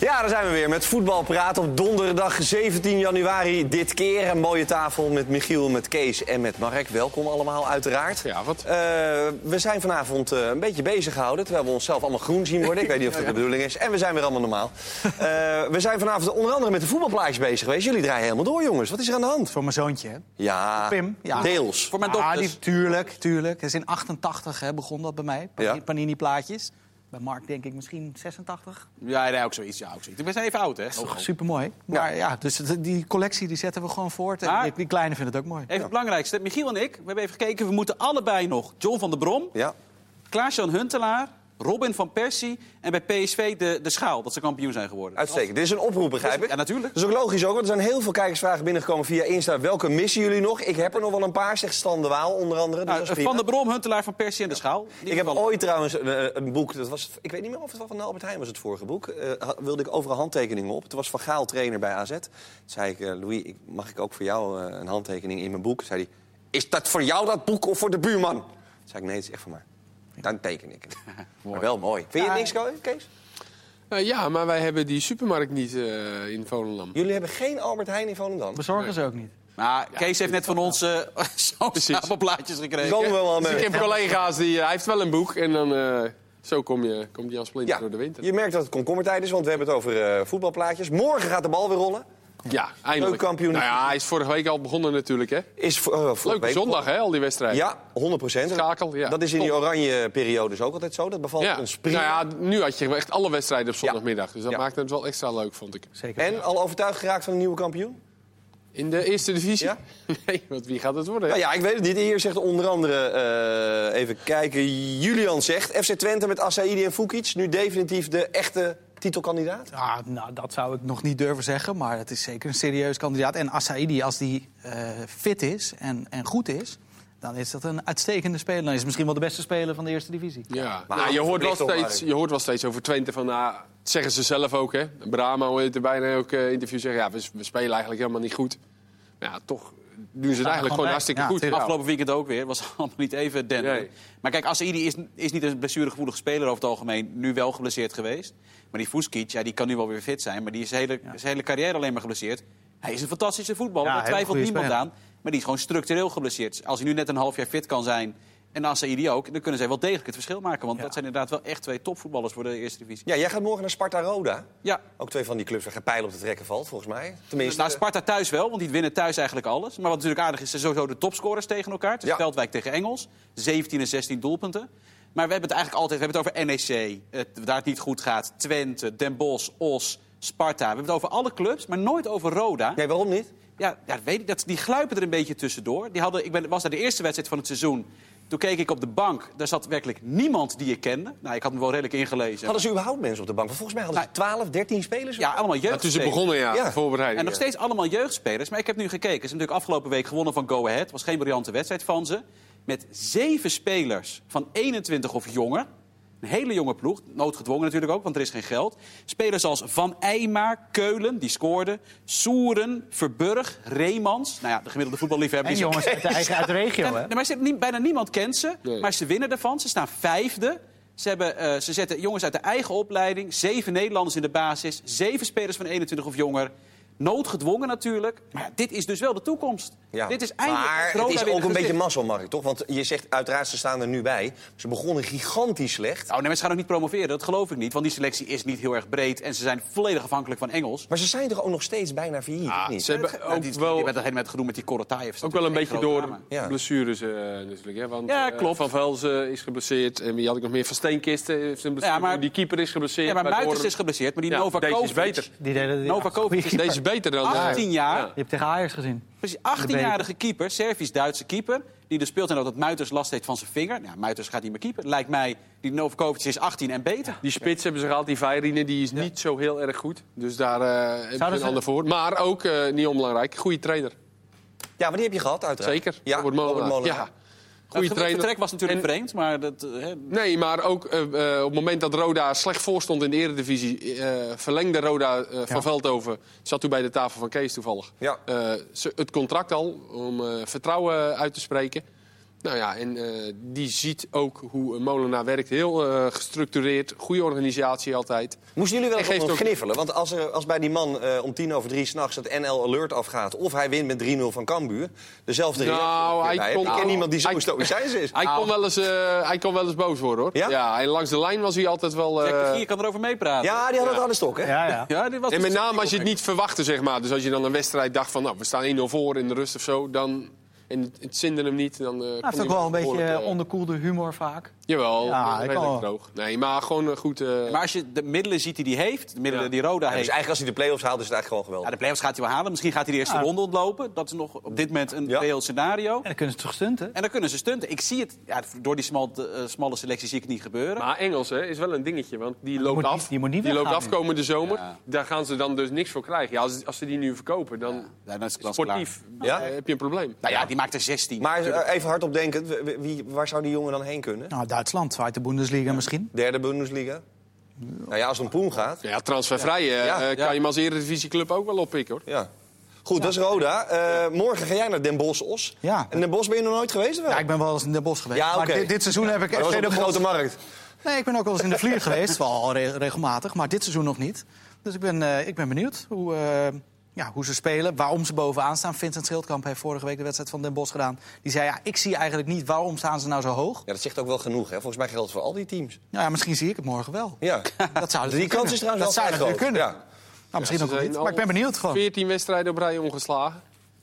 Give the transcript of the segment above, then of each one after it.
Ja, daar zijn we weer met voetbalpraat op donderdag 17 januari. Dit keer een mooie tafel met Michiel, met Kees en met Mark. Welkom allemaal, uiteraard. Ja, wat? Eh, we zijn vanavond eh, een beetje bezig gehouden, terwijl we onszelf allemaal groen zien worden. Ik weet niet of dat de bedoeling is. En we zijn weer allemaal normaal. Eh, we zijn vanavond onder andere met de voetbalplaatjes bezig geweest. Jullie draaien helemaal door, jongens. Wat is er aan de hand? Voor mijn zoontje, hè? Ja, Pim, ja. deels. Voor mijn Ah, dochters. die, tuurlijk, tuurlijk. Het is in 88 hè, begon dat bij mij. Panini, Ja. Panini plaatjes. Bij Mark denk ik misschien 86. Ja, nee, ook zoiets. Ja, ook zoiets. Ik ben even oud, hè? Toch super mooi. Maar ja, dus die collectie die zetten we gewoon voort. En Maar- die, die kleine vinden het ook mooi. Even het belangrijkste. Michiel en ik, we hebben even gekeken. We moeten allebei nog John van der Brom, Ja. Klaas-Jan Huntelaar, Robin van Persie... en bij PSV de, de Schaal, dat ze kampioen zijn geworden. Uitstekend. Dit is een oproep, begrijp ik? Ja, natuurlijk. Dat is ook logisch ook, want er zijn heel veel kijkersvragen binnengekomen via Insta. Welke missen jullie nog? Ik heb er nog wel een paar, zegt Stan de Waal onder andere. Dus Nou, van der Brom, Huntelaar, van Persie en de Schaal. Die Ik heb ooit trouwens een, een boek, dat was, ik weet niet meer of het wel van Albert Heijn was het vorige boek. eh, had- wilde ik overal handtekeningen op. Toen was Van Gaal trainer bij AZ. Toen zei ik, eh, Louis, mag ik ook voor jou eh, een handtekening in mijn boek? Toen zei hij, is dat voor jou dat boek of voor de buurman? Toen zei ik, nee, het is echt voor mij. Dan teken ik het. maar wel mooi. Vind je het niks, Kees? Eh, ja, maar wij hebben die supermarkt niet eh, in Volendam. Jullie hebben geen Albert Heijn in Volendam? Bezorgen ze ook niet. Maar Kees heeft net van ons eh zo'n plaatjes gekregen. Komen we wel Dus ik heb collega's, die, hij heeft wel een boek en dan eh, zo kom je, komt hij als splinter Ja, door de winter. je merkt dat het komkommertijd is, want we hebben het over eh, voetbalplaatjes. Morgen gaat de bal weer rollen. Ja, eindelijk. kampioen. Nou ja, hij is vorige week al begonnen natuurlijk, hè. Is Leuke week- zondag, hè, al die wedstrijden. Ja, 100 procent. Schakel, ja. Dat is in die oranje periodes ook altijd zo. Dat bevalt Ja. een sprint. Nou ja, nu had je echt alle wedstrijden op zondagmiddag. Dus dat Ja. maakte het wel extra leuk, vond ik. Zeker. En al overtuigd geraakt van een nieuwe kampioen? In de eerste divisie? Ja? Nee, want wie gaat het worden? Nou ja, ik weet het niet. Hier zegt onder andere, eh, even kijken, Julian zegt... FC Twente met Assaidi en Fukic nu definitief de echte titelkandidaat? Ah, nou, dat zou ik nog niet durven zeggen, maar het is zeker een serieus kandidaat. En Assaidi, als die eh, fit is en, en goed is, dan is dat een uitstekende speler. Dan is het misschien wel de beste speler van de eerste divisie. Ja, Maar nou, je, hoort wel steeds, je hoort wel steeds over Twente van, nou, dat zeggen ze zelf ook, hè. Brahma hoor je het er bijna elk eh, interview zeggen, ja, we, we spelen eigenlijk helemaal niet goed. Maar ja, toch doen ze het eigenlijk gewoon hartstikke Ja, goed. Afgelopen weekend ook weer. Was allemaal niet even. Nee. Maar kijk, Assaidi is, is niet een blessuregevoelige speler over het algemeen. Nu wel geblesseerd geweest. Maar die Fuskic, ja, die kan nu wel weer fit zijn. Maar die is zijn hele, zijn hele carrière alleen maar geblesseerd. Hij is een fantastische voetballer. Ja, Daar twijfelt niemand speler. aan. Maar die is gewoon structureel geblesseerd. Als hij nu net een half jaar fit kan zijn... En Assaidi ook, dan kunnen zij wel degelijk het verschil maken. Want Ja. dat zijn inderdaad wel echt twee topvoetballers voor de eerste divisie. Ja, jij gaat morgen naar Sparta-Roda. Ja, Ook twee van die clubs waar geen pijl op te trekken valt, volgens mij. Tenminste, nou, Sparta thuis wel, want die winnen thuis eigenlijk alles. Maar wat natuurlijk aardig is, zijn sowieso de topscorers tegen elkaar. Dus Ja. Veldwijk tegen Engels, 17 en 16 doelpunten. Maar we hebben het eigenlijk altijd we hebben het over NEC, het, daar het niet goed gaat. Twente, Den Bosch, Os, Sparta. We hebben het over alle clubs, maar nooit over Roda. nee, waarom niet? Ja, ja weet ik, dat, die gluipen er een beetje tussendoor. Die hadden, ik ben, was naar de eerste wedstrijd van het seizoen. Toen keek ik op de bank. Daar zat werkelijk niemand die ik kende. Nou, ik had hem wel redelijk ingelezen. Hadden ze überhaupt mensen op de bank? Want volgens mij hadden ze 12, 13 spelers. Ja, allemaal toen jeugdspelers. ze begonnen, ja, voorbereiding. En nog steeds allemaal jeugdspelers. Maar ik heb nu gekeken. Ze hebben natuurlijk afgelopen week gewonnen van Go Ahead. was geen briljante wedstrijd van ze. Met zeven spelers van 21 of jonger. Een hele jonge ploeg. Noodgedwongen natuurlijk ook, want er is geen geld. Spelers als Van Eijma, Keulen, die scoorden. Soeren, Verburg, Reemans. Nou ja, de gemiddelde voetballiefhebber... En die- jongens uit de eigen uit de regio, hè? nee, maar ze, bijna niemand kent ze, Nee. maar ze winnen ervan. Ze staan vijfde. Ze, hebben, eh, ze zetten jongens uit de eigen opleiding. Zeven Nederlanders in de basis. Zeven spelers van 21 of jonger. Noodgedwongen natuurlijk. Maar ja, dit is dus wel de toekomst. Ja. Dit is eindelijk maar het is ook een beetje gezicht. Mark, toch? Want je zegt, uiteraard, ze staan er nu bij. Ze begonnen gigantisch slecht. Nou, nee, maar ze gaan ook niet promoveren, dat geloof ik niet. Want die selectie is niet heel erg breed. En ze zijn volledig afhankelijk van Engels. Maar ze zijn toch ook nog steeds bijna failliet, Ja, of niet? ze hebben Ja, ook die, wel... Die werd helemaal met gedoe met die Korotayev. Ook wel een beetje door Ja. blessures eh, natuurlijk. Hè? Want, Ja, eh, klopt. Van Velzen is geblesseerd. En wie had ik nog meer? Van Steenkisten heeft een blessure. Ja, maar- Die keeper is geblesseerd. Ja, maar Muiters is geblesseerd. Maar die Ja, Novakovic... deze is beter. Die deden die Novakovic is Deze is beter dan... eh, 18 jaar. ja. Je hebt tegen Ajax gezien. Precies, 18-jarige keeper, Servisch-Duitse keeper. Die dus speelt en dat Muiters last heeft van zijn vinger. Ja, Muiters gaat niet meer keeper. Lijkt mij, die Novakovic is 18 en beter. Die spits hebben ze gehaald, die Vairine, die is niet zo heel erg goed. Dus daar eh heb je Zouden een ze- ander voor. Maar ook, eh, niet onbelangrijk, goede trainer. Ja, maar die heb je gehad, uiteraard. Zeker, Ja, Robert Molenaar. Molenaar. Ja, Het trainer. vertrek was natuurlijk En- vreemd, maar dat, eh, hè, Nee, maar ook eh, eh, op het moment dat Roda slecht voorstond in de eredivisie... eh, verlengde Roda eh, van Veldhoven, zat toen bij de tafel van Kees toevallig... Ja. eh, het contract al om eh, vertrouwen uit te spreken. Nou ja, en eh, die ziet ook hoe een molenaar werkt. Heel eh, gestructureerd, goede organisatie altijd. Moesten jullie wel En eens ook- gniffelen? Want als, er, als bij die man eh, om tien over drie s'nachts het NL Alert afgaat... of hij wint met 3-0 van Cambuur, dezelfde Nou, reactie. hij kon- Ik ken niemand die zo hij- stoïcijns is. Hij, kon wel eens, eh, hij kon wel eens boos worden, hoor. Ja? en langs de lijn was hij altijd wel... eh, de Gier kan erover meepraten. Ja, die had het Ja. aan de stok, hè? Ja, ja. Ja, dit was en met dus- name als je het niet verwachtte, zeg maar. Dus als je dan een wedstrijd dacht van, nou, we staan 1-0 voor in de rust of zo... dan, en het, het zinde hem niet, dan... Hij kon heeft ook wel een beetje eh, eh, onderkoelde humor vaak. Jawel, Ja, ja, redelijk droog. Nee, maar gewoon een goed... eh, Maar als je de middelen ziet die hij heeft, de middelen Ja. die Roda Ja, dus heeft... eigenlijk als hij de play-offs haalt, is het eigenlijk gewoon Ja, geweldig. de play-offs gaat hij wel halen. Misschien gaat hij de eerste Ja. ronde ontlopen. Dat is nog op dit moment een Ja. reëel scenario. En dan kunnen ze toch stunten? En dan kunnen ze stunten. Ik zie het, ja, door die smal, eh, smalle selectie zie ik het niet gebeuren. Maar Engels hè, is wel een dingetje, want die loopt moet af. niet- die moet niet loopt weggaan af komende zomer. Ja. Daar gaan ze dan dus niks voor krijgen. Ja, als, als ze die nu verkopen, dan Ja, dan is het sportief Ja? eh, heb je een probleem. Nou ja, die maakt er 16. Maar Natuurlijk. eh, even hardop wie, waar zou die jongen dan heen kunnen? Duitsland, uit de Bundesliga misschien. Derde Bundesliga? Nou ja, als het om Poen gaat. Ja, transfervrij eh, Ja. eh, kan Ja. je hem als eredivisieclub ook wel oppikken, hoor. Ja. Goed, dat is Roda. Eh, morgen ga jij naar Den Bosch, Os. Ja. En Den Bosch ben je nog nooit geweest? wel? Ja, ik ben wel eens in Den Bosch geweest. Ja, oké. Maar dit, dit seizoen heb ik Maar dat de grote markt. Nee, ik ben ook wel eens in de Vlier geweest. Wel re- regelmatig, maar dit seizoen nog niet. Dus ik ben, eh, ik ben benieuwd hoe, eh, ja, hoe ze spelen, waarom ze bovenaan staan. Vincent Schildkamp heeft vorige week de wedstrijd van Den Bosch gedaan. Die zei, ja, ik zie eigenlijk niet waarom staan ze nou zo hoog. Ja, dat zegt ook wel genoeg. Hè? Volgens mij geldt het voor al die teams. Nou ja, misschien zie ik het morgen wel. Ja. Dat zou Die kans is trouwens wel dat zou natuurlijk groot. kunnen. Ja. Nou, misschien ook niet. Maar ik ben benieuwd gewoon. 14 wedstrijden op rij ongeslagen.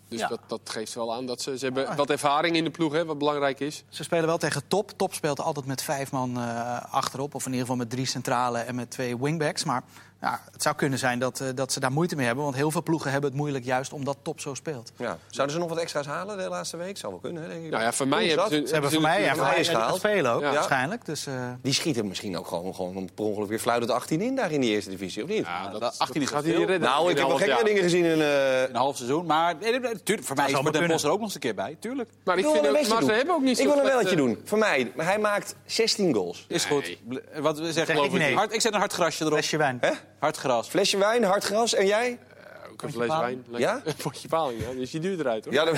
Dus Ja. dat, dat geeft wel aan dat ze, ze hebben wat ervaring in de ploeg, hè, wat belangrijk is. Ze spelen wel tegen Top. Top speelt altijd met vijf man eh, achterop. Of in ieder geval met drie centrale en met twee wingbacks. Maar ja, het zou kunnen zijn dat, eh, dat ze daar moeite mee hebben. Want heel veel ploegen hebben het moeilijk juist omdat Top zo speelt. Ja. Zouden ze nog wat extra's halen de laatste week? Zou wel kunnen, hè, denk ik. Nou ja, voor mij hebben ze... Ze hebben voor mij, ja, voor mij gehaald. spelen ook Ja. waarschijnlijk. Dus, eh, Die schieten misschien ook gewoon, gewoon per ongeluk weer fluitend 18 in daar in die eerste divisie, of niet? Ja, dat, dat 18 is gaat hij redden. nou, ik in heb wel half gekke dingen gezien in... eh, Een half seizoen. Maar tuurlijk, voor mij is Den. Bos er ook nog eens een keer bij. Tuurlijk. Maar ik wil vind wel ook, een maar ze doen. hebben ook niet Ik wil een welletje doen. Voor mij. Maar hij maakt 16 goals. Is goed. Wat Zeg ik ik. nee. Hard, ik zet een hard grasje erop. flesje wijn. Hè? Hard gras. Flesje wijn, hard gras. En jij? Ook een fles paling? wijn. Lekker. Ja? Een potje paling, ja. Dus die duurt eruit, hoor. Ja, dat,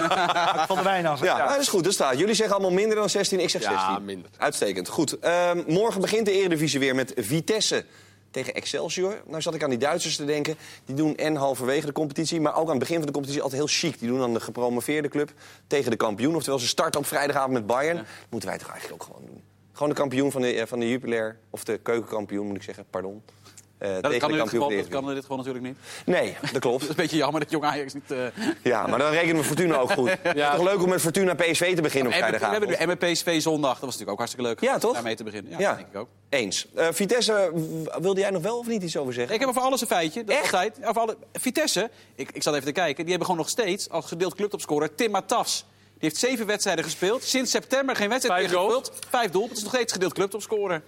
Van de wijn af. ja, dat is goed. Dat staat. Jullie zeggen allemaal minder dan 16. Ik zeg Ja, 16. minder. Uitstekend. Goed. Ehm, morgen begint de Eredivisie weer met Vitesse tegen Excelsior. Nou zat ik aan die Duitsers te denken. Die doen en halverwege de competitie, maar ook aan het begin van de competitie altijd heel chic. Die doen dan de gepromoveerde club tegen de kampioen. Oftewel, ze starten op vrijdagavond met Bayern. Moeten wij toch eigenlijk ook gewoon doen. Gewoon de kampioen van de, eh, van de Jupiler, of de keukenkampioen moet ik zeggen, pardon. Eh, Dat tegen kan de kampioen geval, dat kan in dit geval natuurlijk niet. Nee, dat klopt. Het is een beetje jammer dat Jong Ajax niet... eh Ja, maar dan rekenen we Fortuna ook goed. Ja. Toch leuk om met Fortuna PSV te beginnen op we hebben- we vrijdagavond. hebben nu MPSV zondag. Dat was natuurlijk ook hartstikke leuk. Ja, toch? Daarmee te beginnen. Ja, Ja. denk ik ook. Eens. Eh, Vitesse, wilde jij nog wel of niet iets over zeggen? Ik heb over alles een feitje. Dat Echt? altijd. Over alle, Vitesse, ik, ik zat even te kijken, die hebben gewoon nog steeds als gedeeld clubtopscorer Tim Matafs. Die heeft zeven wedstrijden gespeeld. Sinds september geen wedstrijd Vijf meer gespeeld. Vijf doelpunten. Het is nog steeds gedeeld clubtopscorer.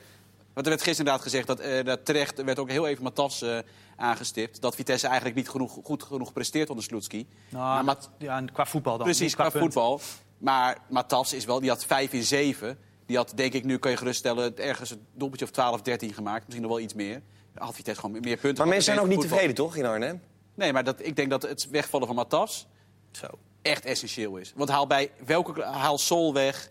Want er werd gisteren inderdaad gezegd dat, eh, dat terecht er werd ook heel even Matafs eh, aangestipt. Dat Vitesse eigenlijk niet genoeg, goed genoeg presteert onder Sloetski. Nou, Maar Mat- ja, qua voetbal dan. Precies, qua voetbal. Maar Matas is wel, die had 5 in 7. Die had, denk ik, nu kan je geruststellen, ergens een doelpuntje of 12, 13 gemaakt. Misschien nog wel iets meer. Dan had Vitesse gewoon meer punten. Maar mensen zijn ook niet Voetbal. tevreden, toch, in Arnhem? Nee, maar dat, ik denk dat het wegvallen van Matas Zo. echt essentieel is. Want haal bij welke haal Sol weg,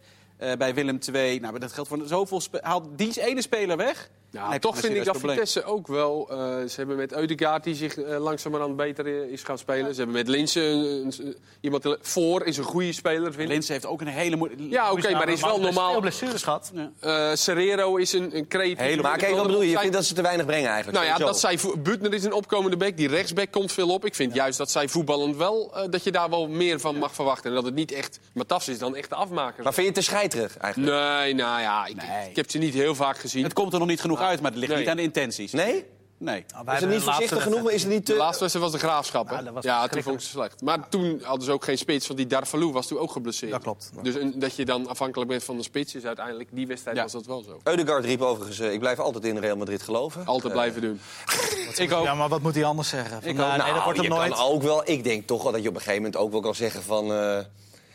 bij Willem II. Nou, dat geldt voor zoveel. spe- Haal die ene speler weg. Ja, toch vind ik dat probleem. Vitesse ook wel... eh, ze hebben met Eudegaard die zich eh, langzamerhand beter eh, is gaan spelen. Ze hebben met Linsen iemand voor is een goede speler, vind ik. Linse heeft ook een hele moeilijke. Ja, oké, maar is wel Veel normaal. blessures gehad. Eh Serrero is een, een creatief... Hele- Maar kijk, wat bedoel je? Je vindt dat ze te weinig brengen eigenlijk? Nou ja, dat zij, Butner is een opkomende bek. Die rechtsback komt veel op. Ik vind juist dat zij voetballend wel... dat je daar wel meer van mag verwachten. En dat het niet echt... Matas is dan echt de afmaker. Maar vind je het te scheiterig eigenlijk? Nee, nou ja, ik, Nee. ik heb ze niet heel vaak gezien. Het komt er nog niet genoeg uit, maar het ligt Nee. niet aan de intenties. Nee? Nee. Nou, wij Is het niet de laatste voorzichtig genoeg? wedstrijd- Is het niet De te... laatste wedstrijd was de graafschap, hè? Ja, dat was Ja, toen vond ik ze slecht. Maar toen hadden ze ook geen spits, want die Darvalou was toen ook geblesseerd. Dat klopt. Dus een- dat je dan afhankelijk bent van de spits is uiteindelijk... Die wedstrijd Ja. was dat wel zo. Eudegaard riep overigens, eh, ik blijf altijd in Real Madrid geloven. Altijd blijven doen. Ik ook. Ja, maar wat moet hij anders zeggen? Van, Ik nou, ook. nee, dat Nou, wordt je hem nooit. kan ook wel... Ik denk toch wel dat je op een gegeven moment ook wel kan zeggen van... eh,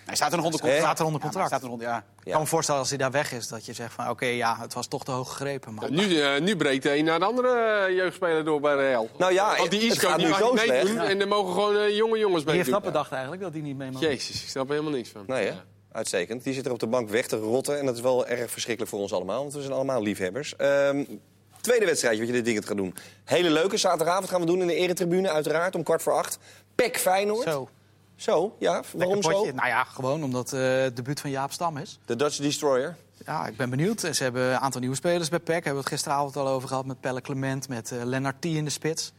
Hij staat er nog onder contract. Staat er onder contract. staat er onder, ja. Ik kan me voorstellen als hij daar weg is, dat je zegt van oké, ja, het was toch te hoog gegrepen. Maar... Nu, eh, nu breekt de een naar de andere eh, jeugdspeler door bij Real. Nou ja, Want die Isco gaat die nu mag zo niet meedoen. slecht. En er mogen gewoon eh, jonge jongens Wie heeft dat bedacht eigenlijk, dat hij niet mee mag? Jezus, ik snap er helemaal niks van. Nee, hè? Uitstekend. Die zit er op de bank weg te rotten. En dat is wel erg verschrikkelijk voor ons allemaal. Want we zijn allemaal liefhebbers. Ehm, tweede wedstrijdje wat je dit ding gaat doen. Hele leuke. Zaterdagavond gaan we doen in de eretribune. Uiteraard om kwart voor acht. Pek Feyenoord. Zo. Zo, ja. Waarom zo? Nou ja, gewoon omdat eh, het debuut van Jaap Stam is. De Dutch Destroyer. Ja, ik ben benieuwd. Ze hebben een aantal nieuwe spelers bij PEC. Hebben we het gisteravond al over gehad met Pelle Clement, met eh Lennart T in de spits.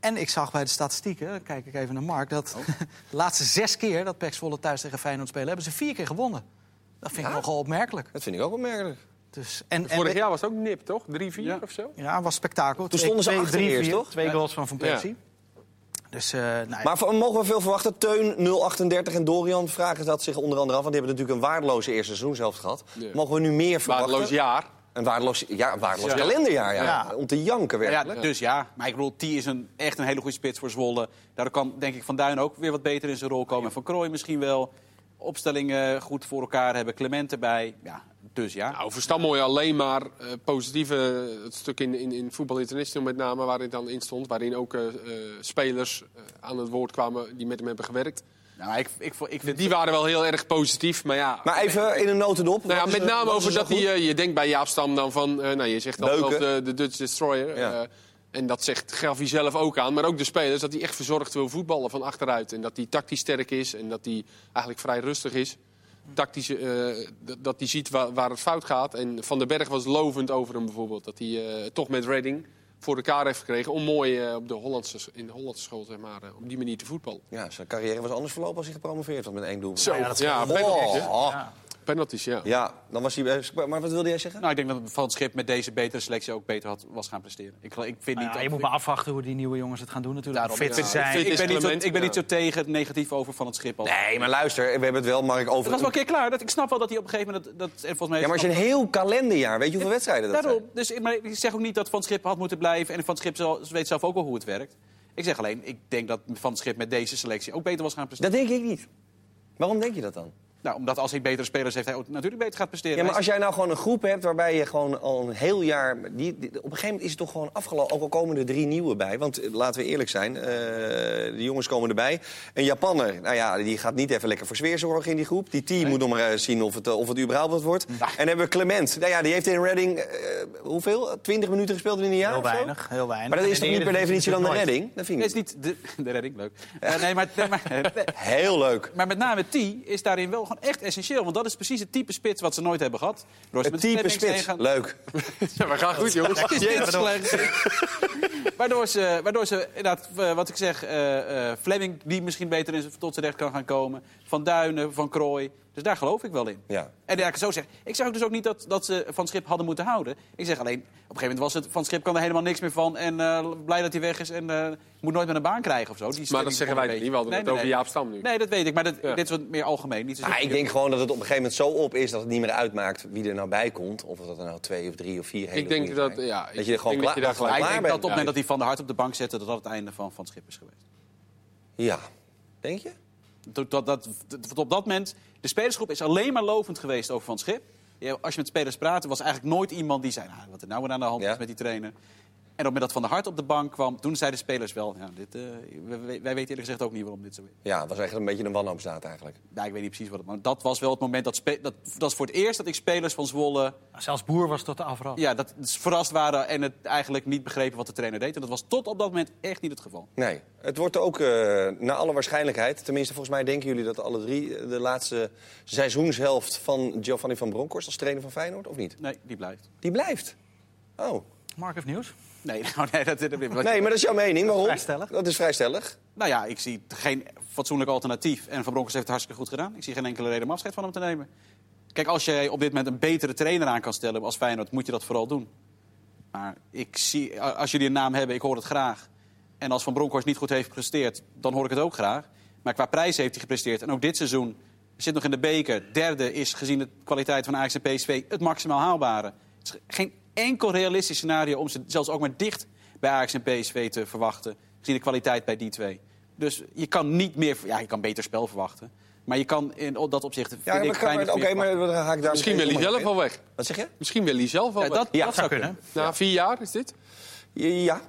En ik zag bij de statistieken, dan kijk ik even naar Mark, dat de laatste zes keer dat PEC Zwolle thuis tegen Feyenoord spelen, hebben ze vier keer gewonnen. Dat vind ik nogal opmerkelijk. Dat vind ik ook opmerkelijk. Dus, en, en Vorig jaar was het ook nip, toch? 3-4 Ja. of zo? Ja, was spektakel. Toen stonden ze achter eerst, vier, toch? Twee goals van Van Persie. Dus, eh, nou, ja. Maar van- mogen we veel verwachten? Teun 038 en Dorian vragen dat zich onder andere af. Want die hebben natuurlijk een waardeloze eerste seizoenshelft gehad. Ja. Mogen we nu meer verwachten? Waardeloos jaar. Een waardeloos, ja, een waardeloos Ja. kalenderjaar, ja. Ja. Om te janken Ja, werkelijk. dus ja, maar ik bedoel, T is een, echt een hele goede spits voor Zwolle. Daardoor kan, denk ik, Van Duin ook weer wat beter in zijn rol komen. En Van Krooi misschien wel. Opstellingen goed voor elkaar hebben, Clement erbij. Ja, dus ja. Nou, voor Stam mooi alleen maar eh, positieve, het stuk in, in, in Voetbal International met name, waarin dan in stond. Waarin ook eh, eh, spelers eh, aan het woord kwamen die met hem hebben gewerkt. Nou, ik, ik, ik vind Die waren wel heel erg positief, maar ja... Maar even in een notendop. Nou ja, met name over er dat hij, eh, je denkt bij Jaap Stam dan van, eh, nou je zegt zelf de, de Dutch Destroyer. Ja. eh, en dat zegt, gaf hij zelf ook aan, maar ook de spelers, dat hij echt verzorgd wil voetballen van achteruit. En dat hij tactisch sterk is en dat hij eigenlijk vrij rustig is. Tactisch, eh, dat- hij ziet waar, waar het fout gaat. En Van den Berg was lovend over hem bijvoorbeeld. Dat hij eh, toch met Redding voor elkaar heeft gekregen om mooi eh, op de Hollandse, in de Hollandse school zeg maar, op die manier te voetballen. Ja, zijn carrière was anders verlopen als hij gepromoveerd was met één doel. Zo, ja, dat is ja, hè? Oh, Ja. Penalties, ja. Ja, dan was hij... bij- Maar wat wilde jij zeggen? Nou, ik denk dat Van het Schip met deze betere selectie ook beter had, was gaan presteren. Ik, ik vind Nou niet ja, dat- je moet maar afwachten hoe die nieuwe jongens het gaan doen natuurlijk. Daarom, Fit ja. zijn. Fit ik, ben niet zo, ik ben niet zo tegen het negatief over Van het Schip. Als... Nee, maar luister, we hebben het wel, Mark, over... Het was wel een keer klaar. Dat, ik snap wel dat hij op een gegeven moment... Dat, dat, en volgens mij Ja, maar als je een heel kalenderjaar... Weet je hoeveel wedstrijden dat Daarom. zijn? Dus, ik- maar ik zeg ook niet dat Van het Schip had moeten blijven. En Van Schip weet zelf ook wel hoe het werkt. Ik zeg alleen, ik denk dat Van het Schip met deze selectie ook beter was gaan presteren. Dat denk ik niet. Waarom denk je dat dan? Nou, omdat als hij betere spelers heeft, hij ook natuurlijk beter gaat presteren. Ja, maar als jij nou gewoon een groep hebt waarbij je gewoon al een heel jaar... Die, die- op een gegeven moment is het toch gewoon afgelopen. Ook al komen er drie nieuwe bij. Want eh, laten we eerlijk zijn, eh, de jongens komen erbij. Een Japanner, nou ja, die gaat niet even lekker voor sfeer zorgen in die groep. Die T moet nog maar eh, zien of het, of het überhaupt wat wordt. En dan hebben we Clement. Nou ja, die heeft in Reading, eh, hoeveel? 20 minuten gespeeld in een jaar Heel of zo? weinig, heel weinig. Maar dat is En toch niet per definitie dan de redding? Dat vind ik is niet de, de redding, leuk. Eh, nee, maar, nee, maar, heel leuk. maar met name T is daarin wel gewoon echt essentieel. Want dat is precies het type spits wat ze nooit hebben gehad. Door ze Het met type spits. gaan- Leuk. Ja, maar goed, jongens. Waardoor, ze, waardoor ze, inderdaad, eh, wat ik zeg, eh eh Fleming die misschien beter in, tot zijn recht kan gaan komen. Van Duinen, Van Krooi. Dus daar geloof ik wel in. Ja. En ja, ik zo zeg, ik zeg ook dus ook niet dat, dat ze Van Schip hadden moeten houden. Ik zeg alleen, op een gegeven moment was het Van Schip kan er helemaal niks meer van. En eh, blij dat hij weg is en eh, moet nooit meer een baan krijgen of zo. Die Maar dat zeggen wij niet. We hadden beetje- het over Jaap Stam nu. Nee, dat weet ik. Maar dat, Ja. dit is wat meer algemeen. Niet Ah, ik denk gewoon dat het op een gegeven moment zo op is dat het niet meer uitmaakt wie er nou bij komt. Of dat er nou twee of drie of vier hele Ik denk dat, zijn. ja, dat ik je er gewoon denk dat je klaar, dat bent. op het moment dat hij Van der Hart op de bank zette... dat dat het einde van Van Schip is geweest. Ja, denk je? Dat, dat, dat, dat- op dat moment, de spelersgroep is alleen maar lovend geweest over Van Schip. Ja, als je met spelers praatte, was eigenlijk nooit iemand die zei... Nou, wat er nou weer aan de hand Ja. is met die trainer. En op het moment dat Van der Hart op de bank kwam, toen zeiden de spelers wel... Ja, dit, eh, wij, wij weten eerlijk gezegd ook niet waarom dit zo is. Ja, het was echt een beetje een wanhoopsdaad eigenlijk. Ja, ik weet niet precies wat het was. Dat was wel het moment dat, spe- dat... Dat is voor het eerst dat ik spelers van Zwolle... Zelfs Boer was tot de afrap. Ja, dat ze verrast waren en het eigenlijk niet begrepen wat de trainer deed. En dat was tot op dat moment echt niet het geval. Nee, het wordt ook uh, naar alle waarschijnlijkheid... tenminste volgens mij denken jullie dat alle drie... eh, de laatste seizoenshelft van Giovanni van Bronckhorst als trainer van Feyenoord, of niet? Nee, die blijft. Die blijft. Oh. Mark heeft nieuws. Nee, nou, nee dat, dat, Nee, maar dat is jouw mening. Waarom? Vrij stellig. Dat is vrij stellig. Nou ja, ik zie geen fatsoenlijk alternatief. En Van Bronckhorst heeft het hartstikke goed gedaan. Ik zie geen enkele reden om afscheid van hem te nemen. Kijk, als jij op dit moment een betere trainer aan kan stellen als Feyenoord, moet je dat vooral doen. Maar ik zie, als jullie een naam hebben, ik hoor het graag. En als Van Bronckhorst niet goed heeft gepresteerd, dan hoor ik het ook graag. Maar qua prijs heeft hij gepresteerd. En ook dit seizoen zit nog in de beker. Derde is gezien de kwaliteit van Ajax en PSV het maximaal haalbare. Het is geen enkel realistisch scenario om ze zelfs ook maar dicht bij Ajax en PSV te verwachten. Gezien de kwaliteit bij die twee. Dus je kan niet meer... Ja, je kan beter spel verwachten. Maar je kan in dat opzicht... Ja, maar ik kan- weinig Oké, maar dan ga ik daar Misschien wil hij zelf al weg. Wat zeg je? Misschien wil hij zelf al Ja, weg. dat, Ja, dat zou kunnen. kunnen. Na vier jaar is dit? Ja.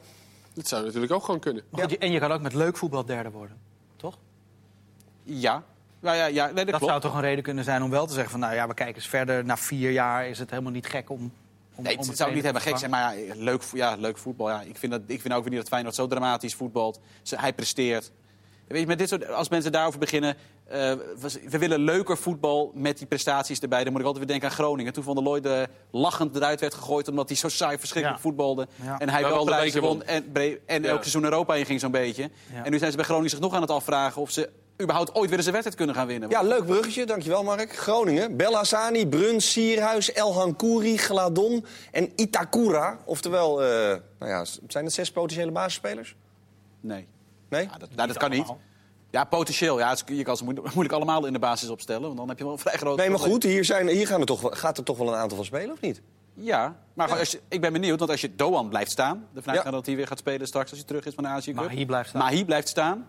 Dat zou natuurlijk ook gewoon kunnen. En je kan ook met leuk voetbal derde worden. Toch? Ja. Ja, ja, ja nee, dat, Dat klopt. zou toch een reden kunnen zijn om wel te zeggen van... nou ja, we kijken eens verder. Na vier jaar is het helemaal niet gek om... om Nee, om het een zou niet trainer helemaal te gek zijn, maar ja, leuk, ja, leuk voetbal. Ja. Ik, vind dat, ik vind ook weer niet dat Feyenoord zo dramatisch voetbalt. Ze, hij presteert. Weet je, met dit soort, als mensen daarover beginnen... eh, we, we willen leuker voetbal met die prestaties erbij. Dan moet ik altijd weer denken aan Groningen. Toen Van der Looy de lachend eruit werd gegooid... omdat hij zo saai verschrikkelijk Ja. voetbalde. Ja. En hij Maar wel won en, en Ja. elk seizoen Europa in ging zo'n beetje. Ja. En nu zijn ze bij Groningen zich nog aan het afvragen... of ze überhaupt ooit weer eens een wedstrijd kunnen gaan winnen. Ja, leuk bruggetje. Dankjewel, Mark. Groningen. Belhassani, Bruns, Sierhuis, El Hankouri, Gladon en Itakura. Oftewel, eh, nou ja, zijn het zes potentiële basisspelers? Nee. Nee? Ja, dat, nou, dat kan niet. Ja, potentieel. Ja, je kan ze moeilijk, allemaal in de basis opstellen. Want dan heb je wel een vrij groot Nee, maar probleem. goed, hier, zijn, hier gaan er toch, gaat er toch wel een aantal van spelen, of niet? Ja, maar als je- ik ben benieuwd. Want als je Doan blijft staan... de vraag Ja. gaat dat hij weer gaat spelen straks als hij terug is van de Azië Cup. Mahi blijft staan. Mahi blijft staan.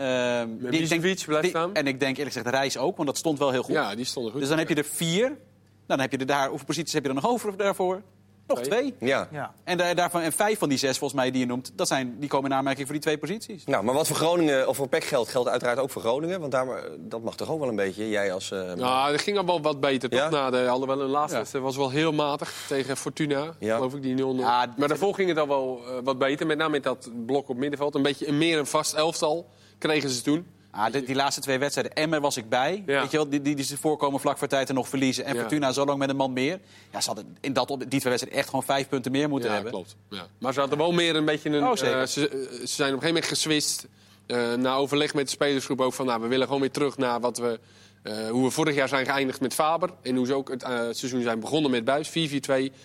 Ehm, denk- Misevic blijft die- staan. En ik denk eerlijk gezegd Reis ook, want dat stond wel heel goed. Ja, die stonden goed. Dus dan heb je er vier. Nou, dan heb je er daar... Hoeveel posities heb je er nog over daarvoor? Nog Twee. twee. Ja. Ja. En, daar- daarvan, en vijf van die zes, volgens mij, die je noemt... Dat zijn, die komen in aanmerking voor die twee posities. Nou, maar wat voor Groningen of voor PEC geldt, geldt uiteraard ook voor Groningen. Want daar, dat mag toch ook wel een beetje, jij als... eh, Ja, dat ging al wel wat beter. Toch? Ja? Na de, hadden wel een laatste Ja. was wel heel matig tegen Fortuna. Ja. Geloof ik, die 0-0. Ja, maar daarvoor ging het al wel eh, wat beter. Met name met dat blok op middenveld. Een beetje een, meer een vast elftal kregen ze toen. Ah, die, die laatste twee wedstrijden, Emmer was ik bij. Ja. Weet je wel, die, die, die ze voorkomen vlak voor tijd en nog verliezen. En Ja. Fortuna zo lang met een man meer. Ja, ze hadden in dat, die twee wedstrijden echt gewoon vijf punten meer moeten ja, hebben. klopt. Ja. Maar ze hadden wel meer een beetje een... Oh, eh, ze, eh, ze zijn op een gegeven moment geswist. eh, na overleg met de spelersgroep ook van... Nou, we willen gewoon weer terug naar wat we, hoe we vorig jaar zijn geëindigd met Faber. En hoe ze ook het seizoen zijn begonnen met Buis. 4-4-2,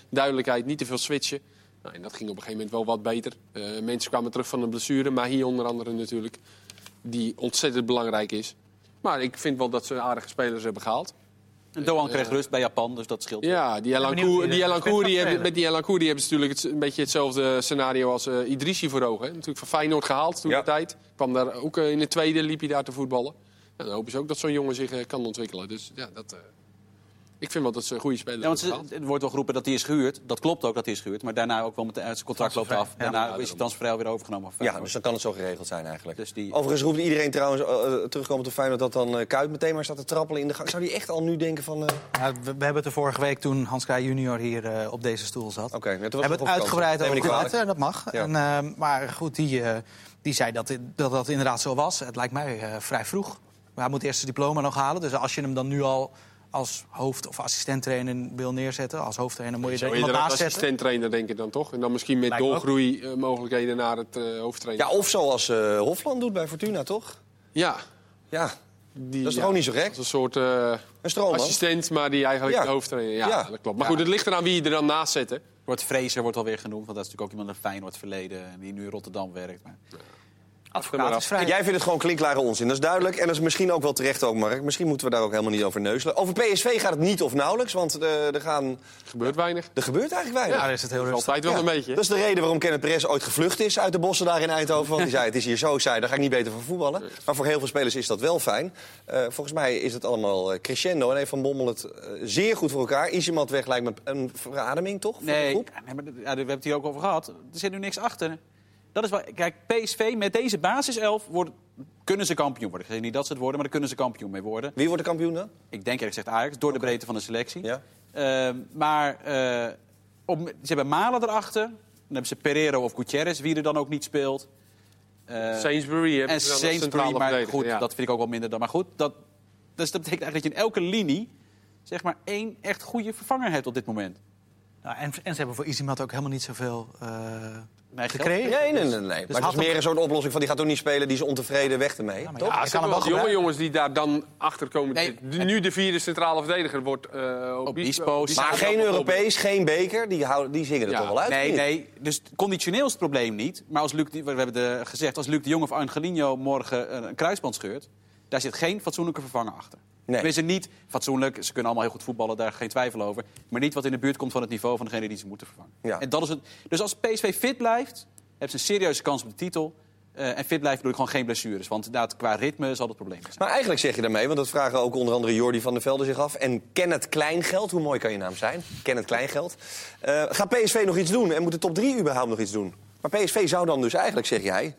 duidelijkheid, niet te veel switchen. Nou, en dat ging op een gegeven moment wel wat beter. Mensen kwamen terug van een blessure. Maar hier onder andere natuurlijk. Die ontzettend belangrijk is. Maar ik vind wel dat ze aardige spelers hebben gehaald. En Doan kreeg rust bij Japan, dus dat scheelt. Ja, die die hebben, met die Elan Koeri hebben ze natuurlijk het, een beetje hetzelfde scenario als eh Idrissi voor ogen. hè. Natuurlijk van Feyenoord gehaald toen Ja. de tijd. Kwam daar ook eh, in de tweede, liep hij daar te voetballen. En dan hopen ze ook dat zo'n jongen zich eh, kan ontwikkelen. Dus ja, dat, eh, ik vind wel dat ze een goede speler Ja, want ze, het wordt wel geroepen dat hij is gehuurd. Dat klopt ook dat hij is gehuurd. Maar daarna ook wel meteen uit zijn contract loopt af. Ja. Daarna is hij transfervrij weer overgenomen. Ja, dus dan kan het zo geregeld zijn eigenlijk. Dus die- Overigens roept iedereen trouwens, eh, eh, terugkomen op Feyenoord... dat dan eh, Kuit meteen maar staat te trappelen in de gang. Zou die echt al nu denken van... eh, Ja, we, we hebben het er vorige week toen Hans Kraaij junior hier eh, op deze stoel zat. Oké, hebben het uitgebreid over gehad, dat mag. Ja. En, eh, maar goed, die, eh, die zei dat, dat dat inderdaad zo was. Het lijkt mij eh, vrij vroeg. Maar hij moet eerst zijn diploma nog halen. Dus als je hem dan nu al als hoofd- of assistenttrainer wil neerzetten... als hoofdtrainer moet je er Zou iemand als naast zetten. assistent-trainer denk ik dan toch? En dan misschien met doorgroeimogelijkheden naar het eh hoofdtrainer. Ja, of zoals eh, Hofland doet bij Fortuna, toch? Ja, Ja, die, dat is ja, toch ook niet zo gek? een soort eh, Een assistent, maar die eigenlijk Ja. de hoofdtrainer... Ja, Ja. dat klopt. Maar goed, het ligt eraan wie je er dan naast zet. hè. Wordt Fraser wordt alweer genoemd. Want dat is natuurlijk ook iemand een Feyenoord verleden. Die nu in Rotterdam werkt. Maar... Advocaat is vrij. Jij vindt het gewoon klinkklare onzin, dat is duidelijk. En dat is misschien ook wel terecht ook, Mark. Misschien moeten we daar ook helemaal niet over neuzelen. Over PSV gaat het niet of nauwelijks, want eh, er, gaan, Er gebeurt weinig. er gebeurt eigenlijk weinig. Daar is het heel Dat is rustig. altijd wel Ja, een beetje. Dat is de reden waarom Kenneth Perez ooit gevlucht is uit de bossen daar in Eindhoven. Want hij zei, het is hier zo saai, daar ga ik niet beter van voetballen. Maar voor heel veel spelers is dat wel fijn. Eh, volgens mij is het allemaal eh, crescendo en heeft Van Bommel het zeer goed voor elkaar. Iemand weg lijkt me een verademing, toch? Voor de Nee, groep? nee maar, ja, we hebben het hier ook over gehad. Er zit nu niks achter. Dat is wel, kijk, PSV met deze basiself wordt, kunnen ze kampioen worden. Ik zeg niet dat ze het worden, maar daar kunnen ze kampioen mee worden. Wie wordt de kampioen dan? Ik denk eerlijk gezegd Ajax, door de breedte van de selectie. Ja. Ehm, maar eh, op, ze hebben Malen erachter. Dan hebben ze Pereiro of Gutierrez, wie er dan ook niet speelt. Eh, Sainsbury en Sainsbury, maar goed, ja. dat vind ik ook wel minder dan. Maar goed, dat, dus dat betekent eigenlijk dat je in elke linie zeg maar één echt goede vervanger hebt op dit moment. Nou, en, en ze hebben voor Izimat ook helemaal niet zoveel eh Nee, geld- gekregen. Nee, nee, Dus- nee. nee. maar dus het had is meer een soort oplossing van die gaat ook niet spelen, die is ontevreden, weg ermee. Ja, maar toch? ja, ze kan wel jonge gebruiken. jongens die daar dan achter komen. Nee. De- nu de vierde centrale verdediger wordt eh Obispo, Obispo. Maar geen Europees, geen beker, die, houden, die zingen er Ja, toch wel uit? Nee, nee. Dus conditioneel is het probleem niet. Maar als Luc, we hebben de, gezegd, als Luc de Jong of Angelino morgen een kruisband scheurt... daar zit geen fatsoenlijke vervanger achter. Nee. Tenminste, niet fatsoenlijk. Ze kunnen allemaal heel goed voetballen, daar geen twijfel over. Maar niet wat in de buurt komt van het niveau van degene die ze moeten vervangen. Ja. En dat is het. Dus als PSV fit blijft, hebben ze een serieuze kans op de titel. Eh, en fit blijft bedoel ik gewoon geen blessures. Want inderdaad, qua ritme zal het probleem zijn. Maar eigenlijk zeg je daarmee, want dat vragen ook onder andere Jordi van der Velde zich af. En Kenneth Kleingeld, hoe mooi kan je naam zijn? Kenneth Kleingeld. Eh gaat PSV nog iets doen en moet de top 3 überhaupt nog iets doen? Maar PSV zou dan dus eigenlijk, zeg jij,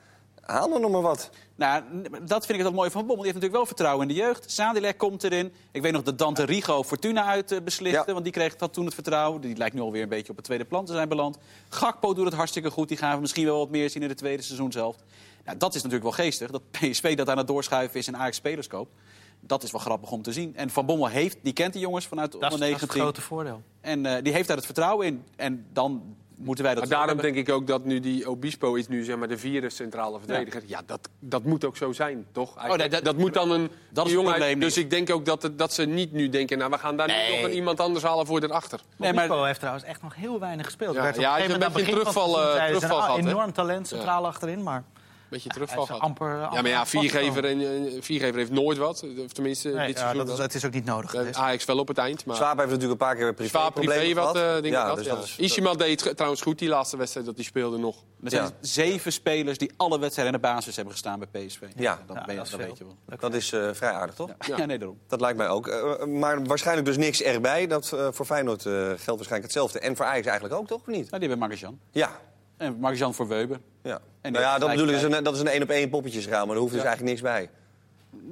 haal er nog maar wat. Nou, dat vind ik het mooi van Bommel. Die heeft natuurlijk wel vertrouwen in de jeugd. Sadilek komt erin. Ik weet nog dat Dante Rigo Fortuna uit eh, besliste. Ja. Want die kreeg dat toen het vertrouwen. Die lijkt nu alweer een beetje op het tweede plan te zijn beland. Gakpo doet het hartstikke goed. Die gaan we misschien wel wat meer zien in de tweede seizoen zelf. Nou, dat is natuurlijk wel geestig. Dat PSV dat aan het doorschuiven is en Ajax spelers koopt. Dat is wel grappig om te zien. En Van Bommel heeft, die kent die jongens vanuit de Dat is, onder dat is het 19. grote voordeel. En eh, die heeft daar het vertrouwen in. En dan moeten wij dat Maar daarom hebben. denk ik ook dat nu die Obispo is nu zeg maar de vierde centrale verdediger. Ja, dat, dat moet ook zo zijn, toch? Eigenlijk. nee, dat- dat, moet dan een dat is jongen probleem Dus niet. ik denk ook dat, het- dat ze niet nu denken, nou we gaan daar Nee. nu nog een iemand anders halen voor erachter. Nee, maar- heeft trouwens echt nog heel weinig gespeeld. Ja, op ja, een hij een beetje het terugval, gehad? Enorm talent centraal achterin, maar Beetje terugval gehad. amper, Ja, maar ja, viergever, en, eh, viergever heeft nooit wat. Of tenminste, Nee, dit ja, seizoen dat, is, dat is ook niet nodig Eh, geweest. Ajax wel op het eind, maar... Swaap heeft natuurlijk een paar keer privé Zwaar privé wat gehad. eh, dingen ja, dus ja. dat is, Ishima deed trouwens goed die laatste wedstrijd dat hij speelde nog. Er zijn Ja. zeven spelers die alle wedstrijden in de basis hebben gestaan bij PSV. Ja. dat, Ja, ben je, dat is dat veel. weet je wel. dat is eh, vrij aardig, toch? Ja, nee, daarom. Dat lijkt mij ook. Eh, maar waarschijnlijk dus niks erbij. Dat, eh, voor Feyenoord eh, geldt waarschijnlijk hetzelfde. En voor Ajax eigenlijk ook, toch? Of niet? Nou, die hebben Marquez-Jan. Ja. En Marquez-Jan voor Weber. ja. En nou ja, dat bedoel ik, is gelijk een, dat is een één op één poppetjesraam. Maar er hoeft dus eigenlijk niks bij.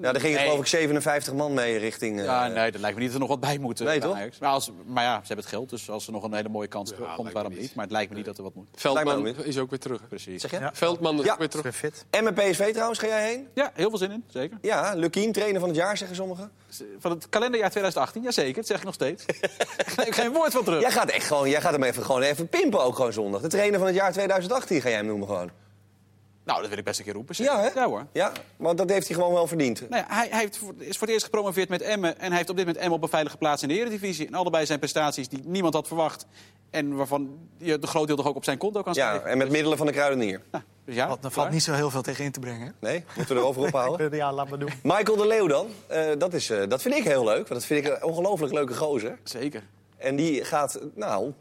Ja, er gingen Nee. geloof ik 57 man mee richting... eh, Ja, nee, dat lijkt me niet dat er nog wat bij moet. eh, Nee, toch? Maar, als, maar ja, ze hebben het geld, dus als er nog een hele mooie kans lijkt komt, waarom niet. niet? Maar het lijkt me niet dat er wat moet. Veldman is ook weer terug. Precies. Zeg je? Ja. Veldman is Ja. ook weer terug. fit. En met PSV trouwens, ga jij heen? Ja, heel veel zin in, zeker. Ja, Lukien, trainer van het jaar, zeggen sommigen. Van het kalenderjaar 2018, jazeker, dat zeg ik nog steeds. ik geen woord van terug. Jij gaat echt gewoon, jij gaat hem even, gewoon even pimpen ook gewoon zondag. De trainer van het jaar 2018 ga jij hem noemen gewoon. Nou, dat wil ik best een keer roepen. Ja, hè? Ja hoor. Ja, want dat heeft hij gewoon wel verdiend. Nou ja, hij, hij heeft voor, is voor het eerst gepromoveerd met Emmen. En hij heeft op dit moment Emmen op een veilige plaats in de Eredivisie. En allebei zijn prestaties die niemand had verwacht. En waarvan je de groot deel toch ook op zijn konto kan Ja, schrijven. en met middelen van de kruidenier. Nou, dus ja, Valt- Er valt niet zo heel veel tegen in te brengen. Nee, moeten we erover ophouden. Ja, laat maar doen. Michael de Leeuw dan, Eh, dat, is, eh, dat vind ik heel leuk. Want dat vind ik een ongelooflijk leuke gozer. Zeker. En die gaat, nou,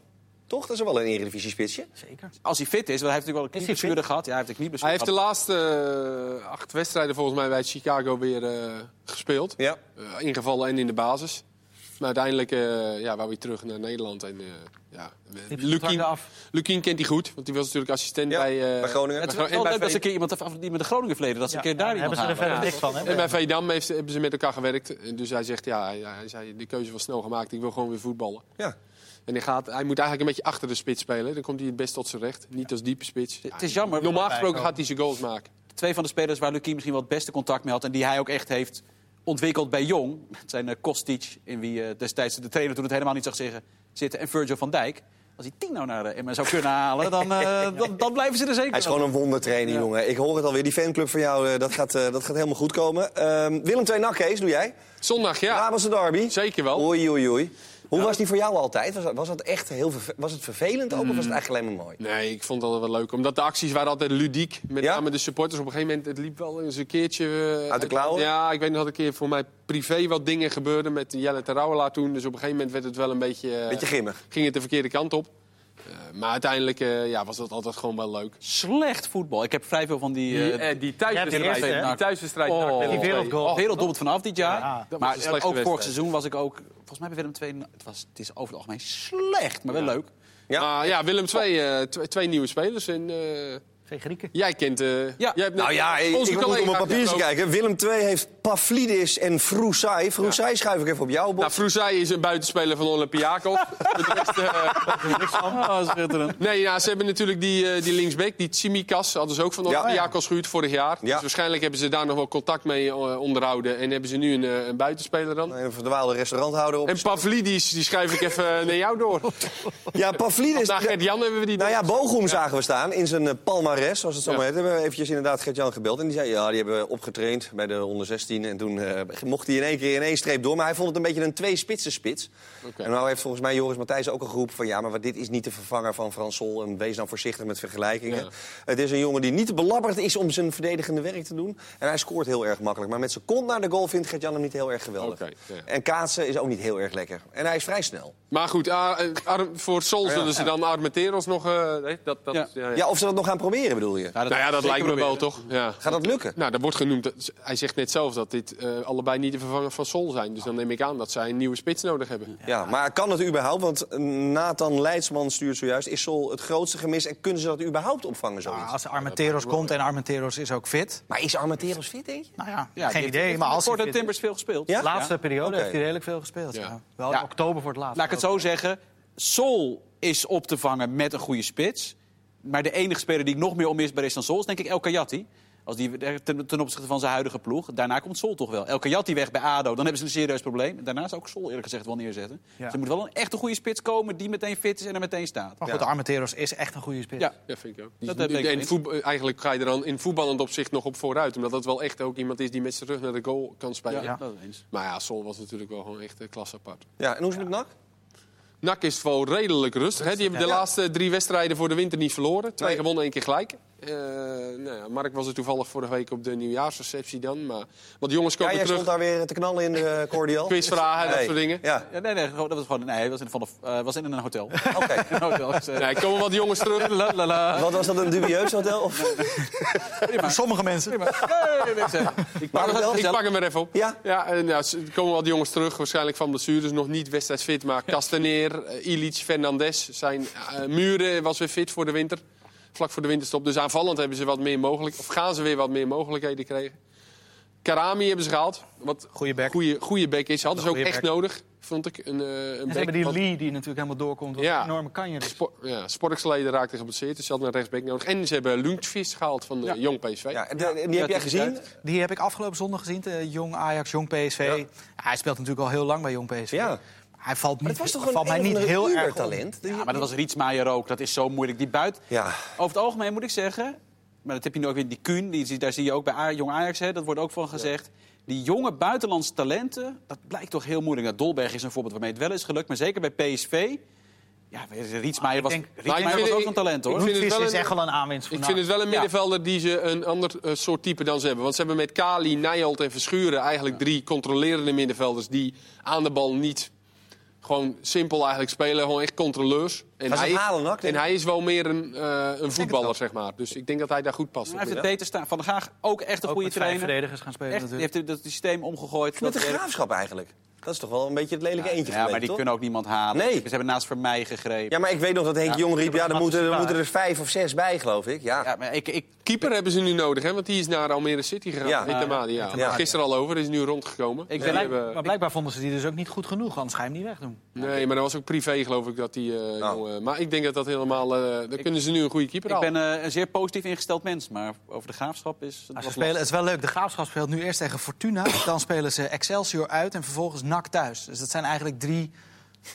toch, dat is wel een eredivisie spitsje. Zeker. Als hij fit is, want hij heeft natuurlijk wel een hij knieblessure gehad. Ja, hij heeft een Hij knieblessure heeft de laatste eh, acht wedstrijden volgens mij bij Chicago weer eh, gespeeld. Ja. Eh, ingevallen en in de basis. Maar uiteindelijk eh ja, wou hij terug naar Nederland. En, eh ja, Lukien. Lukien kent hij goed, want hij was natuurlijk assistent Ja, bij, eh, bij Groningen. Het is wel leuk dat ze een keer iemand die met de Groningen verleden, dat ze een keer daar Ja, iemand hebben ze er verder niks van. Hè? En bij Veendam heeft, hebben ze met elkaar gewerkt. En dus hij zegt, ja, hij, hij zei, de keuze was snel gemaakt. Ik wil gewoon weer voetballen. Ja. En hij, gaat, hij moet eigenlijk een beetje achter de spits spelen. Dan komt hij het best tot zijn recht. Niet als diepe spits. Het is jammer. Normaal gesproken gaat hij zijn goals maken. Twee van de spelers waar Lucie misschien wel het beste contact mee had... en die hij ook echt heeft ontwikkeld bij Jong... het zijn eh, Kostic, in wie eh, destijds de trainer toen het helemaal niet zag zeggen, zitten... en Virgil van Dijk. Als hij tien nou naar de Emmen zou kunnen halen, dan, eh, dan, dan blijven ze er zeker Hij is gewoon een wondertrainer, Ja. jongen. Ik hoor het alweer, die fanclub van jou, eh, dat, gaat, eh, dat gaat helemaal goed komen. Ehm, Willem II NAC, Kees, doe jij? Zondag, ja. Brabantse derby. Zeker wel. Oei, oei, oei. Hoe was die voor jou altijd? Was, was, dat echt heel was het vervelend ook, of was het eigenlijk alleen maar mooi? Nee, ik vond dat wel leuk. Omdat de acties waren altijd ludiek. Met name de supporters. Op een gegeven moment, het liep wel eens een keertje... eh, Uit de klauwen? Ja, ik weet nog dat een keer voor mij privé wat dingen gebeurden met Jelle Terouwelaar toen. Dus op een gegeven moment werd het wel een beetje... eh, Beetje grimmig. Ging het de verkeerde kant op. Eh, maar uiteindelijk eh, ja, was dat altijd gewoon wel leuk. Slecht voetbal. Ik heb vrij veel van die... Die, eh, die Ja, die thuiswedstrijd, eerste, hè? die thuiswedstrijd Oh. Die. Oh, vanaf dit jaar. Ja, maar ook vorig wedstrijd. seizoen was ik ook... Volgens mij bij Willem II... Het was, het is over het algemeen slecht, maar wel leuk. Ja. Ja, Willem II, eh, tw- twee nieuwe spelers. Eh, Twee Grieken. jij kent... eh, jij hebt Nou ja, ik, ik moet op mijn papiertje kijken. Willem II heeft Pavlidis en Vroesai. Vroesai schuif ik even op jouw bord. Nou, Vrouzai is een buitenspeler van Olympiakos. De rest, eh, Oh, schitterend. nee, ja, ze hebben natuurlijk die, eh, die linksback, die Tsimikas. Hadden ze ook van Ja. Olympiakos gehuurd vorig jaar. Ja. Dus waarschijnlijk hebben ze daar nog wel contact mee onderhouden. En hebben ze nu een, eh, een buitenspeler dan. Een verdwaalde restauranthouder op. En Pavlidis, die schrijf ik even naar jou door. Ja, Pavlidis. Naar Gert-Jan hebben we die Nou ja. Bochum zagen we staan in zijn eh, palmares, zoals het zo Ja. maar heet. We hebben eventjes inderdaad Gert-Jan gebeld. En die zei, ja, die hebben opgetraind bij de onder 16. En toen eh, mocht hij in één keer in één streep door. Maar hij vond het een beetje een twee-spitsen spits. Oké. En nou heeft volgens mij Joris Matthijs ook al geroepen van... ja, maar dit is niet de vervanger van Frans Sol. En wees nou voorzichtig met vergelijkingen. Ja. Het is een jongen die niet te belabberd is om zijn verdedigende werk te doen. En hij scoort heel erg makkelijk. Maar met zijn kont naar de goal vindt Gert-Jan hem niet heel erg geweldig. En kaatsen is ook niet heel erg lekker. En hij is vrij snel. Maar goed, ah, eh, voor Sol zullen ze dan Armenteros nog... eh, nee, dat, dat, Ja. ja, ja. Ja, of ze dat nog gaan proberen, proberen, bedoel je? Nou ja, dat lijkt me wel, toch? Ja. Gaat dat lukken? Nou, dat wordt genoemd. dat- Hij zegt net zelf dat dit eh, allebei niet de vervanger van Sol zijn. Dus dan neem ik aan dat zij een nieuwe spits nodig hebben. Ja, maar kan het überhaupt? Want Nathan Leidsman stuurt zojuist. Is Sol het grootste gemis en kunnen ze dat überhaupt opvangen, zoiets? Nou, als Armenteros komt en Armenteros is ook fit. Maar is Armenteros fit, denk je? Nou ja, Ja, geen idee. heeft Maar als voor hij de Timbers veel gespeeld. Ja? is- laatste periode heeft hij redelijk veel gespeeld. Ja. Ja. Wel in oktober voor het laatst. Laat ik het zo zeggen. Sol is op te vangen met een goede spits. Maar de enige speler die nog meer onmisbaar is dan Sol is denk ik El Kayati. Als die, ten, ten opzichte van zijn huidige ploeg. Daarna komt Sol toch wel. El Kayati weg bij ADO, dan hebben ze een serieus probleem. Daarna zou ik Sol eerlijk gezegd wel neerzetten. Ja. Dus er moet wel een echte goede spits komen die meteen fit is en er meteen staat. Maar goed, Ja. Armenteros is echt een goede spits. Ja, Ja, vind ik ook. Die, Dat heb ik en voetbal- eigenlijk ga je er dan in voetballend opzicht nog op vooruit. Omdat dat wel echt ook iemand is die met zijn rug naar de goal kan spelen. ja, dat eens. Maar ja, Sol was natuurlijk wel gewoon echt een klas apart. Ja, en hoe is het met NAC? NAC is wel redelijk rustig. Hè? Die hebben de laatste drie wedstrijden voor de winter niet verloren. Twee gewonnen, één keer gelijk. Eh, nou ja, Mark was er toevallig vorige week op de nieuwjaarsreceptie dan. Maar, want de jongens Ja, komen jij terug. stond daar weer te knallen in de cordial. Quizvragen, dat Nee. soort dingen. Ja, Ja, nee, nee, dat was gewoon. Nee, hij was in, van de, eh, was in een hotel. oké. een hotel. Dus, eh, Nee, er komen wat jongens terug. la, la, la. Wat was dat, een dubieus hotel? Of? Voor sommige mensen. Nee, nee, nee, zeg. Ik pak wel- het Ik pak hem er even op. Ja? Ja, en, ja, er komen wat jongens terug, waarschijnlijk van blessures. Nog niet wedstrijdsfit, maar Castaneer, eh, Ilic, Fernandes. Zijn, eh, Muren was weer fit voor de winter. Vlak voor de winterstop. Dus aanvallend hebben ze wat meer mogelijk, of gaan ze weer wat meer mogelijkheden krijgen. Karami hebben ze gehaald. Wat Goeie back. Goede, goede back is. Hadden ze ook echt back. nodig, vond ik. Een, eh, een En ze back. hebben die Want Lee die natuurlijk helemaal doorkomt. Wat Ja. een enorme kanje is. Spor, ja, Sporksleden raakte geblesseerd, dus ze hadden een rechtsback nodig. En ze hebben Lundqvist gehaald van de Ja. Jong PSV. Ja, en die- die heb jij gezien? Die heb ik afgelopen zondag gezien. eh, jong Ajax, jong PSV. Ja. Ja, hij speelt natuurlijk al heel lang bij jong PSV. Ja. Hij valt, niet, het was toch valt mij niet heel erg op. ubertalent? Ja, maar dat was Rietsmaier ook. Dat is zo moeilijk. Die buit. Ja. Over het algemeen moet ik zeggen. Maar dat heb je nu ook weer. Die Kuhn, die, daar zie je ook bij A- Jong Ajax. Hè, dat wordt ook van gezegd. Die jonge buitenlandse talenten. Dat blijkt toch heel moeilijk. Nou, Dolberg is een voorbeeld waarmee het wel is gelukt. Maar zeker bij PSV. Ja, Rietsmaier was, ik denk- Rietsmaier was ook een talent hoor. ik vind het is een- echt wel een aanwinst voor Ik vind het wel een Ja. middenvelder die ze een ander eh, soort type dan ze hebben. Want ze hebben met Kali, Nijholt en Verschuren eigenlijk drie controlerende middenvelders... die aan de bal niet gewoon simpel eigenlijk spelen. Gewoon echt controleurs. En hij, halen, en hij is wel meer een, eh, een voetballer, zeg maar. Dus ik denk dat hij daar goed past. Hij heeft het beter staan. Van der Gaag ook echt een Ook goede trainer. verdedigers gaan spelen Echt, die natuurlijk. heeft het, het systeem omgegooid. Met de Dat graafschap eigenlijk. Dat is toch wel een beetje het lelijke eentje Ja, maar die toch? kunnen ook niemand halen. Nee. Ze hebben naast Vermeij gegrepen. Ja, maar ik weet nog dat Henk Ja, Jong riep... ik ja, er moeten, er moeten er vijf of zes bij, geloof ik. Ja. Ja, maar ik, ik, Keeper hebben ze nu nodig, hè? want die is naar Almere City gegaan. Ja. Ja, Tamadi, ja. Ja. Gisteren al over, is nu rondgekomen. Ik hebben- Maar blijkbaar vonden ze die dus ook niet goed genoeg, anders ga je hem niet wegdoen. Nee, maar dat was ook privé, geloof ik, dat die eh, Nou. jongen... Maar ik denk dat dat helemaal... eh dan kunnen ze nu een goede keeper ik halen. ben eh, een zeer positief ingesteld mens. Maar over de graafschap is het ze spelen, het is wel leuk. De Graafschap speelt nu eerst tegen Fortuna. Dan spelen ze Excelsior uit en vervolgens NAC thuis. Dus dat zijn eigenlijk drie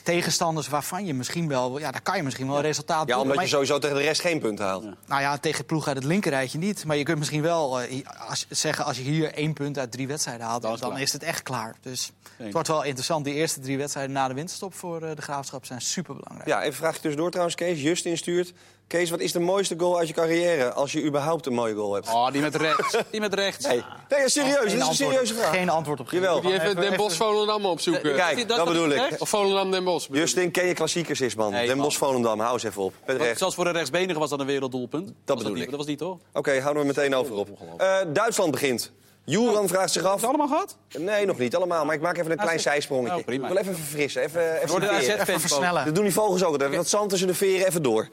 tegenstanders waarvan je misschien wel... Ja, daar kan je misschien wel een resultaat Ja, boeken. omdat je sowieso tegen de rest geen punten haalt. Nou ja, tegen ploeg uit het linkerrijtje niet. Maar je kunt misschien wel eh, als, zeggen, als je hier één punt uit drie wedstrijden haalt, Dan dan, is het klaar. is het echt klaar. Dus Eens. het wordt wel interessant. Die eerste drie wedstrijden na de winterstop voor eh, de Graafschap zijn superbelangrijk. Ja, even een vraagje tussendoor trouwens, Kees. Justin stuurt. Kees, wat is de mooiste goal uit je carrière? Als je überhaupt een mooie goal hebt. Oh, die met rechts. Die met rechts. Nee, nee serieus. Dit is een serieuze vraag. Geen antwoord op gegeven. Jawel. Die even Den Bosch Volendam opzoeken. Kijk, dat bedoel ik. Of Volendam Den Bosch. Justin, ken je klassiekers is, man. Nee, Den. Bosch, Volendam, hou eens even op. Want. Zelfs voor de rechtsbenige was dat een werelddoelpunt. Dat was bedoel ik. Dat was niet, toch? Oké, houden we meteen over op. Eh, Duitsland begint. Joran vraagt zich Heb je af... het allemaal gehad? Nee, nog niet allemaal. Maar ik maak even een klein zijsprongetje. Oh, prima. ik wil even verfrissen. Even, even Door de Even versnellen. Dat doen die vogels ook. Wat zand tussen de veren, even door.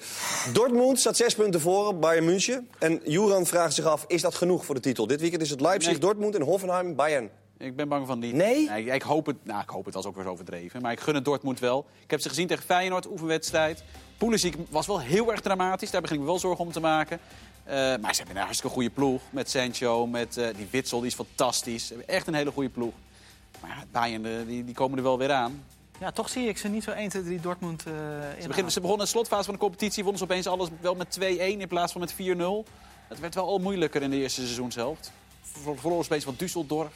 Dortmund staat zes punten voor op Bayern München. En Joran vraagt zich af, is dat genoeg voor de titel? Dit weekend is het Leipzig, Nee. Dortmund en Hoffenheim, Bayern. Ik ben bang van niet. Nee? ik, ik hoop het. Nou, ik hoop het was ook weer overdreven. Maar ik gun het Dortmund wel. Ik heb ze gezien tegen Feyenoord, oefenwedstrijd. Pulisic was wel heel erg dramatisch. Daar begin ik me wel zorgen om te maken. Eh, maar ze hebben een hartstikke goede ploeg. Met Sancho, met eh, die Witsel, die is fantastisch. Ze hebben echt een hele goede ploeg. Maar ja, Bayern, eh, die, die komen er wel weer aan. Ja, toch zie ik ze niet zo 1, 2, 3 Dortmund eh Ze, beginnen, ze begonnen in de slotfase van de competitie. Wonnen ze opeens alles wel met 2-1 in plaats van met 4-0. Het werd wel al moeilijker in de eerste seizoenshelft. Ver- Verloren opeens van Düsseldorf.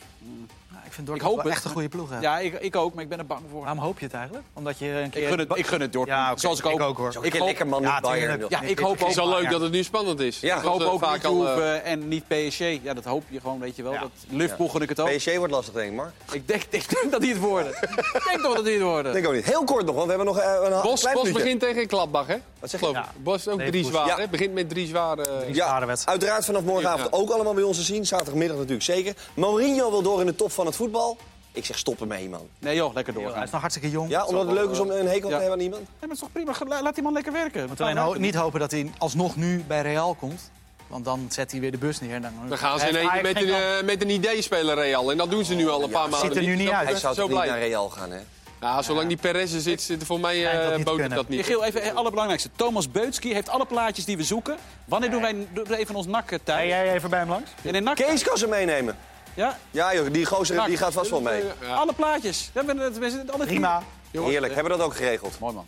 Ja, ik vind Dortmund Ik hoop wel het. echt een goede ploeg. hè. Ja, ik, ik ook, maar ik ben er bang voor. Waarom hoop je het eigenlijk? Omdat je een keer... Ik gun het, ik gun het Dortmund. Ja. Zoals ik Ik ook, ook, hoor. Ik Ik hoop, lekker man, Ja, niet Bayern. ja, ik hoop Het is ook, wel leuk ja. dat het nu spannend is. Ja, ik hoop eh, ook niet al, eh, Juve en niet PSG. Ja, dat hoop je gewoon, weet je wel. Ja. Dat Liverpool gun ik het ook. PSG wordt lastig, denk ik, Mark. Ik denk, ik denk dat die het worden. ik denk toch dat die het worden. Denk ook niet. Heel kort nog, want we hebben nog eh, een Bos, klein Bos begint tegen Gladbach, hè? Wat zeg je? Geloof ik. Bos ook drie zware. Ja. hè? Begint met drie zware. Ja, zware wedstrijd. uiteraard vanaf morgenavond Ja. ook allemaal bij ons te zien. Zaterdagmiddag natuurlijk zeker. Mourinho wil door in de top van het voetbal. Ik zeg stop ermee, man. Nee joh, lekker Hij doorgaan. is nog hartstikke jong. Ja, omdat het leuk is om een hekel te Ja. hebben aan iemand? Nee, maar het is toch prima. La- Laat die man lekker werken. moet alleen ho- niet hopen dat hij alsnog nu bij Real komt. Want dan zet hij weer de bus neer. en Dan, Dan gaan ze Hij in keer met, een, eh, met een idee spelen, Real. En dat doen ze nu al een paar maanden. ziet er nu niet uit. Hij zou zo toch niet naar Real gaan, hè? Ja, zolang die Perez er zit, zit er voor mij Schijnt dat eh niet dat niet. Even het allerbelangrijkste. Thomas Beutski heeft alle plaatjes die we zoeken. Wanneer doen wij doen even ons nak Hey, thuis? jij even bij hem langs? In een? Kees kan ze meenemen. Ja? Ja, joh, die gozer die gaat vast wel mee. Ja. Alle plaatjes. Ja, we, we, we, alle Prima. Heerlijk, hebben we dat ook geregeld. Mooi man.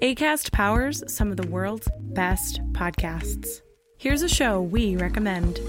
ACAST powers some of the world's best podcasts. Here's a show we recommend.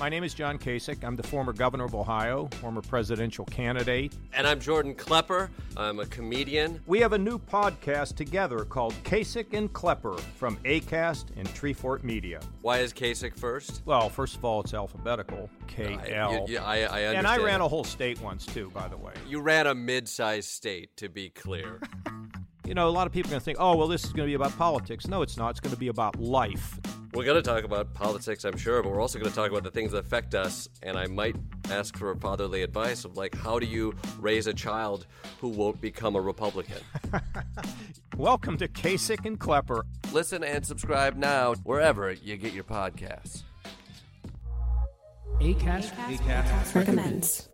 My name is John Kasich. I'm the former governor of Ohio, former presidential candidate. And I'm Jordan Klepper. I'm a comedian. We have a new podcast together called Kasich and Klepper from ACAST and Treefort Media. Why is Kasich first? Well, first of all, it's alphabetical K L. you- I, I understand. And I ran a whole state once, too, by the way. You ran a mid-sized state, to be clear. You know, a lot of people are going to think, oh, well, this is going to be about politics. No, it's not. It's going to be about life. We're going to talk about politics, I'm sure, but we're also going to talk about the things that affect us. And I might ask for fatherly advice of like, how do you raise a child who won't become a Republican? Welcome to Kasich and Klepper. Listen and subscribe now wherever you get your podcasts. Acast Recommends.